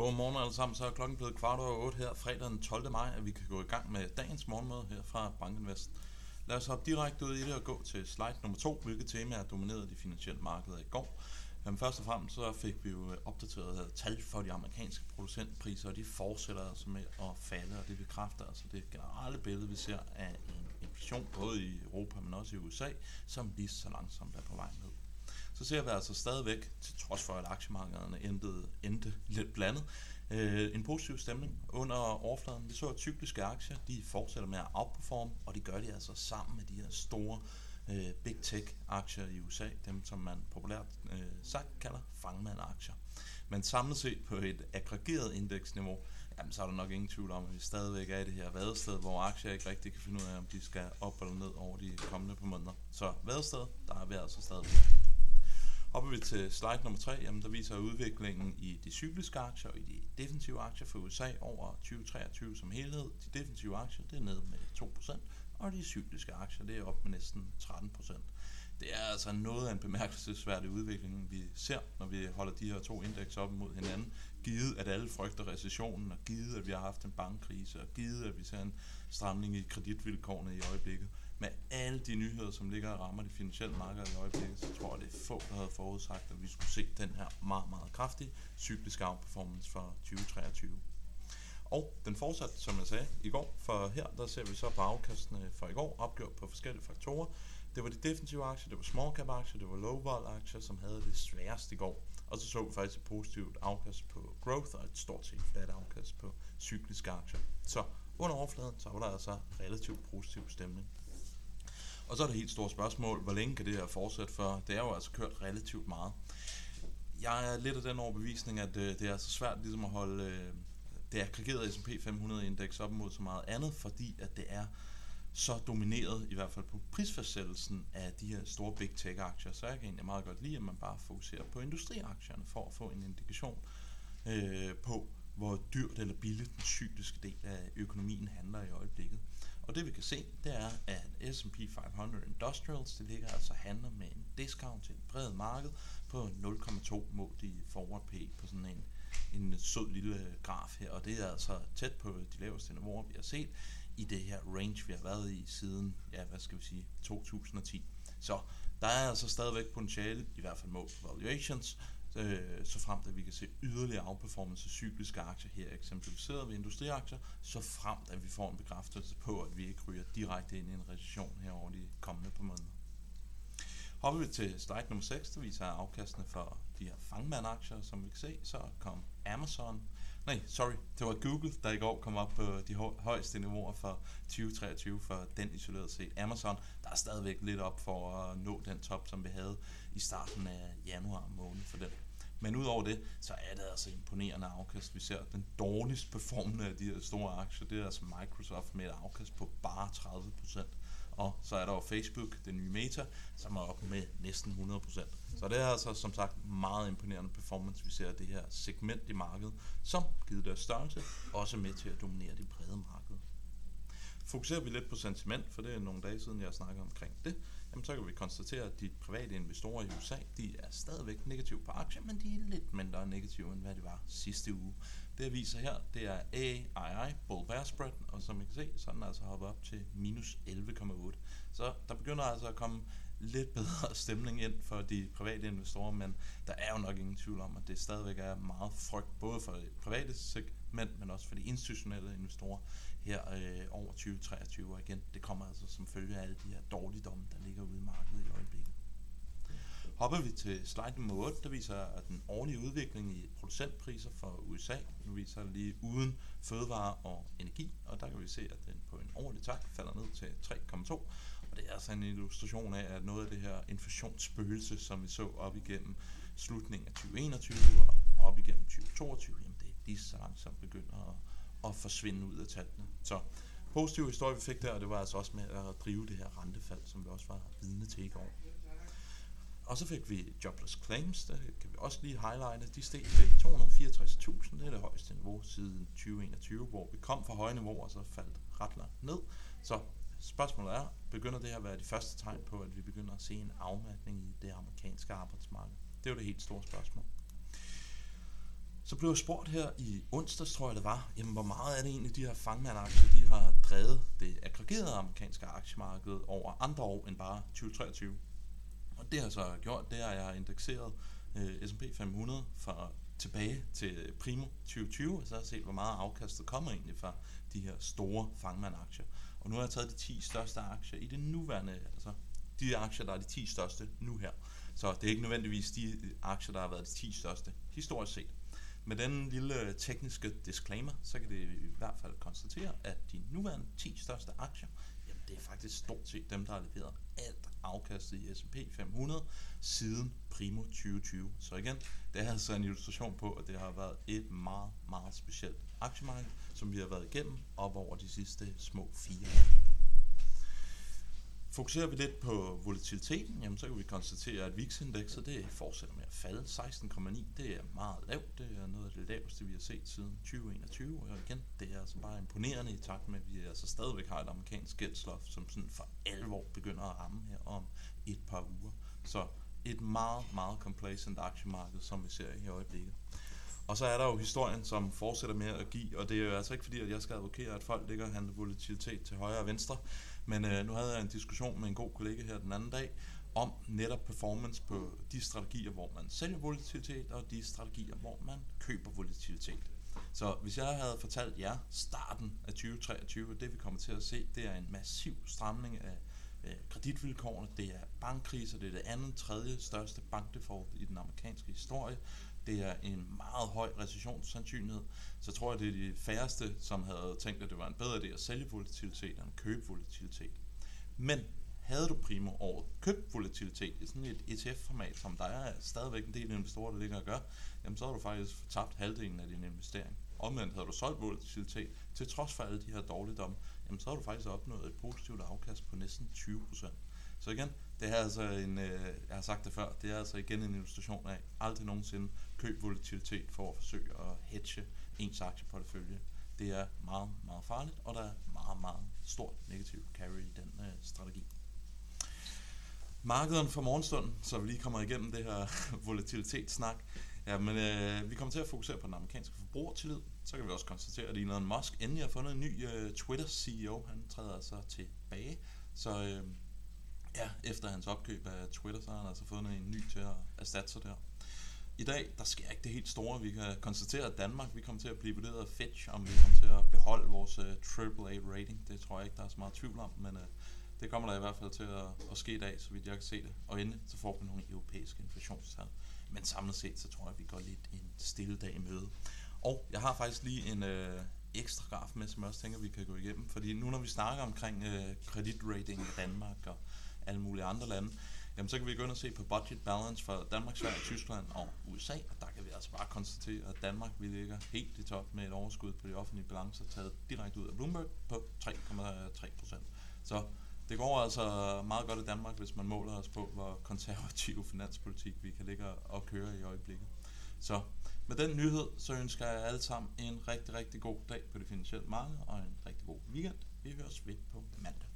Godmorgen alle sammen, så er klokken blevet kvart over 8 her, fredag den 12. maj, at vi kan gå i gang med dagens morgenmøde her fra Bankinvest. Lad os hoppe direkte ud i det og gå til slide nummer 2, hvilke temaer dominerede de finansielle markeder i går. Jamen først og fremmest så fik vi jo øh, opdateret øh, tal for de amerikanske producentpriser, og de fortsætter altså med at falde, og det bekræfter altså det generelle billede, vi ser af en inflation både i Europa, men også i USA, som lige så langsomt er på vej ned så ser vi altså stadigvæk, til trods for at aktiemarkederne endte, endte lidt blandet, øh, en positiv stemning under overfladen. Vi så, at cykliske aktier de fortsætter med at outperforme, og det gør de altså sammen med de her store øh, big tech aktier i USA, dem som man populært øh, sagt kalder fangmand-aktier. Men samlet set på et aggregeret indeksniveau, jamen, så er der nok ingen tvivl om, at vi stadigvæk er i det her vadested, hvor aktier ikke rigtig kan finde ud af, om de skal op eller ned over de kommende par måneder. Så vadested, der er vi altså stadigvæk. Hopper vi til slide nummer 3, jamen der viser udviklingen i de cykliske aktier og i de defensive aktier for USA over 2023 som helhed. De defensive aktier det er nede med 2%, og de cykliske aktier det er op med næsten 13%. Det er altså noget af en bemærkelsesværdig udvikling, vi ser, når vi holder de her to indeks op mod hinanden. Givet at alle frygter recessionen, og givet at vi har haft en bankkrise, og givet at vi ser en stramning i kreditvilkårene i øjeblikket, med alle de nyheder, som ligger og rammer de finansielle markeder i øjeblikket, så tror jeg, det er få, der havde forudsagt, at vi skulle se den her meget, meget kraftige cykliske outperformance for 2023. Og den fortsatte, som jeg sagde, i går, for her der ser vi så på afkastene for i går, opgjort på forskellige faktorer. Det var de defensive aktier, det var small cap aktier, det var low vol aktier, som havde det sværeste i går. Og så så vi faktisk et positivt afkast på growth og et stort set flat afkast på cykliske aktier. Så under overfladen, så var der altså relativt positiv stemning. Og så er det helt store spørgsmål, hvor længe kan det her fortsætte for? Det er jo altså kørt relativt meget. Jeg er lidt af den overbevisning, at øh, det er så svært ligesom at holde øh, det aggregerede S&P 500 indeks op mod så meget andet, fordi at det er så domineret, i hvert fald på prisfastsættelsen af de her store big tech aktier, så jeg kan egentlig meget godt lide, at man bare fokuserer på industriaktierne for at få en indikation øh, på, hvor dyrt eller billigt den cykliske del af økonomien handler i øjeblikket. Og det vi kan se, det er, at S&P 500 Industrials, det ligger altså handler med en discount til et bredt marked på 0,2 mod i forward P på sådan en, en sød lille øh, graf her. Og det er altså tæt på de laveste niveauer, vi har set i det her range, vi har været i siden, ja, hvad skal vi sige, 2010. Så der er altså stadigvæk potentiale, i hvert fald målt valuations, øh, så frem at vi kan se yderligere outperformance af cykliske aktier her, eksemplificeret ved industriaktier, så frem at vi får en bekræftelse på, at vi ikke ryger direkte ind i en recession her over de kommende par måneder. Hopper vi til slide nummer 6, der viser afkastene for de her fangmandaktier, som vi kan se, så kom Amazon, nej, sorry, det var Google, der i går kom op på de højeste niveauer for 2023 for den isoleret set. Amazon, der er stadigvæk lidt op for at nå den top, som vi havde i starten af januar måned for den. Men udover det, så er det altså imponerende afkast. Vi ser den dårligst performende af de her store aktier, det er altså Microsoft med et afkast på bare 30 og så er der jo Facebook, den nye Meta, som er op med næsten 100% Så det er altså som sagt meget imponerende performance, vi ser af det her segment i markedet, som givet deres størrelse, også med til at dominere det brede marked. Fokuserer vi lidt på sentiment, for det er nogle dage siden, jeg snakkede omkring det, jamen så kan vi konstatere, at de private investorer i USA, de er stadigvæk negative på aktier, men de er lidt mindre negative, end hvad de var sidste uge. Det jeg viser her, det er AII, Bull Bear Spread, og som I kan se, så er den altså hoppet op til minus 11,8. Så der begynder altså at komme lidt bedre stemning ind for de private investorer, men der er jo nok ingen tvivl om, at det stadigvæk er meget frygt, både for det private segment, men også for de institutionelle investorer her øh, over 2023. Og igen, det kommer altså som følge af alle de her dårligdomme, der ligger ude i markedet i øjeblikket. Hopper vi til slide nummer 8, der viser at den årlige udvikling i producentpriser for USA. Nu viser det lige uden fødevare og energi, og der kan vi se, at den på en årlig tak falder ned til 3,2. Det er altså en illustration af, at noget af det her inflationsspøgelse, som vi så op igennem slutningen af 2021 og op igennem 2022, jamen det er lige så langsomt begynder at at forsvinde ud af tallene. Så positiv historie, vi fik der, og det var altså også med at drive det her rentefald, som vi også var vidne til i går. Og så fik vi jobless claims, der kan vi også lige highlighte. De steg til 264.000, det er det højeste niveau siden 2021, hvor vi kom fra høje niveauer, og så faldt ret langt ned. Så spørgsmålet er, begynder det her at være de første tegn på, at vi begynder at se en afmatning i det amerikanske arbejdsmarked? Det er jo det helt store spørgsmål. Så blev jeg spurgt her i onsdags, tror jeg det var, jamen hvor meget er det egentlig, de her fangmandaktier, de har drevet det aggregerede amerikanske aktiemarked over andre år end bare 2023. Og det har så gjort, det er, at jeg har indekseret øh, S&P 500 fra tilbage til primo 2020, og så har jeg set, hvor meget afkastet kommer egentlig fra de her store fangmandaktier. aktier og nu har jeg taget de 10 største aktier i det nuværende, altså de aktier, der er de 10 største nu her. Så det er ikke nødvendigvis de aktier, der har været de 10 største historisk set. Med den lille øh, tekniske disclaimer, så kan det i hvert fald konstatere, at de nuværende 10 største aktier, jamen det er faktisk stort set dem, der har leveret alt afkastet i S&P 500 siden primo 2020. Så igen, det er altså en illustration på, at det har været et meget, meget specielt aktiemarked, som vi har været igennem op over de sidste små fire år. Fokuserer vi lidt på volatiliteten, jamen så kan vi konstatere, at VIX-indekset det fortsætter med at falde. 16,9 det er meget lavt. Det er noget af det laveste, vi har set siden 2021. Og igen, det er altså bare imponerende i takt med, at vi altså stadigvæk har et amerikansk gældsloft, som sådan for alvor begynder at ramme her om et par uger. Så et meget, meget complacent aktiemarked, som vi ser i øjeblikket. Og så er der jo historien, som fortsætter med at give, og det er jo altså ikke fordi, at jeg skal advokere, at folk ligger og handler volatilitet til højre og venstre, men øh, nu havde jeg en diskussion med en god kollega her den anden dag, om netop performance på de strategier, hvor man sælger volatilitet, og de strategier, hvor man køber volatilitet. Så hvis jeg havde fortalt jer starten af 2023, det vi kommer til at se, det er en massiv stramning af øh, kreditvilkårene, det er bankkriser, det er det andet, tredje største bankdefault i den amerikanske historie, det er en meget høj recessionssandsynlighed, så tror jeg, det er de færreste, som havde tænkt, at det var en bedre idé at sælge volatilitet end at købe volatilitet. Men havde du primo året købt volatilitet i sådan et ETF-format, som der er stadigvæk en del investorer, der ligger og gør, jamen så har du faktisk tabt halvdelen af din investering. Omvendt havde du solgt volatilitet, til trods for alle de her dårligdomme, jamen så har du faktisk opnået et positivt afkast på næsten 20%. Så igen, det er altså en, øh, jeg har sagt det før, det er altså igen en illustration af aldrig nogensinde køb volatilitet for at forsøge at hedge ens aktieportefølje. Det er meget, meget farligt, og der er meget, meget stort negativ carry i den øh, strategi. Markederne for morgenstunden, så vi lige kommer igennem det her volatilitetssnak. Ja, men øh, vi kommer til at fokusere på den amerikanske forbrugertillid. Så kan vi også konstatere, at Elon Musk endelig har fundet en ny øh, Twitter-CEO. Han træder altså tilbage. Så øh, ja, efter hans opkøb af Twitter, så har han altså fundet en ny til at erstatte sig der. I dag, der sker ikke det helt store. Vi kan konstatere, at Danmark, vi kommer til at blive vurderet af Fitch, om vi kommer til at beholde vores øh, uh, AAA rating. Det tror jeg ikke, der er så meget tvivl om, men uh, det kommer der i hvert fald til at, at ske i dag, så vidt jeg kan se det. Og endelig, så får vi nogle europæiske inflationstal. Men samlet set, så tror jeg, at vi går lidt en stille dag i møde. Og jeg har faktisk lige en øh, ekstra graf med, som jeg også tænker, vi kan gå igennem. Fordi nu når vi snakker omkring øh, kreditrating i Danmark og alle mulige andre lande, jamen så kan vi gå ind og se på budget balance for Danmark, Sverige, Tyskland og USA, og der kan vi altså bare konstatere, at Danmark vi ligger helt i top med et overskud på de offentlige balancer taget direkte ud af Bloomberg på 3,3 procent. Så det går altså meget godt i Danmark, hvis man måler os på, hvor konservativ finanspolitik vi kan ligge og køre i øjeblikket. Så med den nyhed, så ønsker jeg alle sammen en rigtig, rigtig god dag på det finansielle marked, og en rigtig god weekend. Vi høres ved på mandag.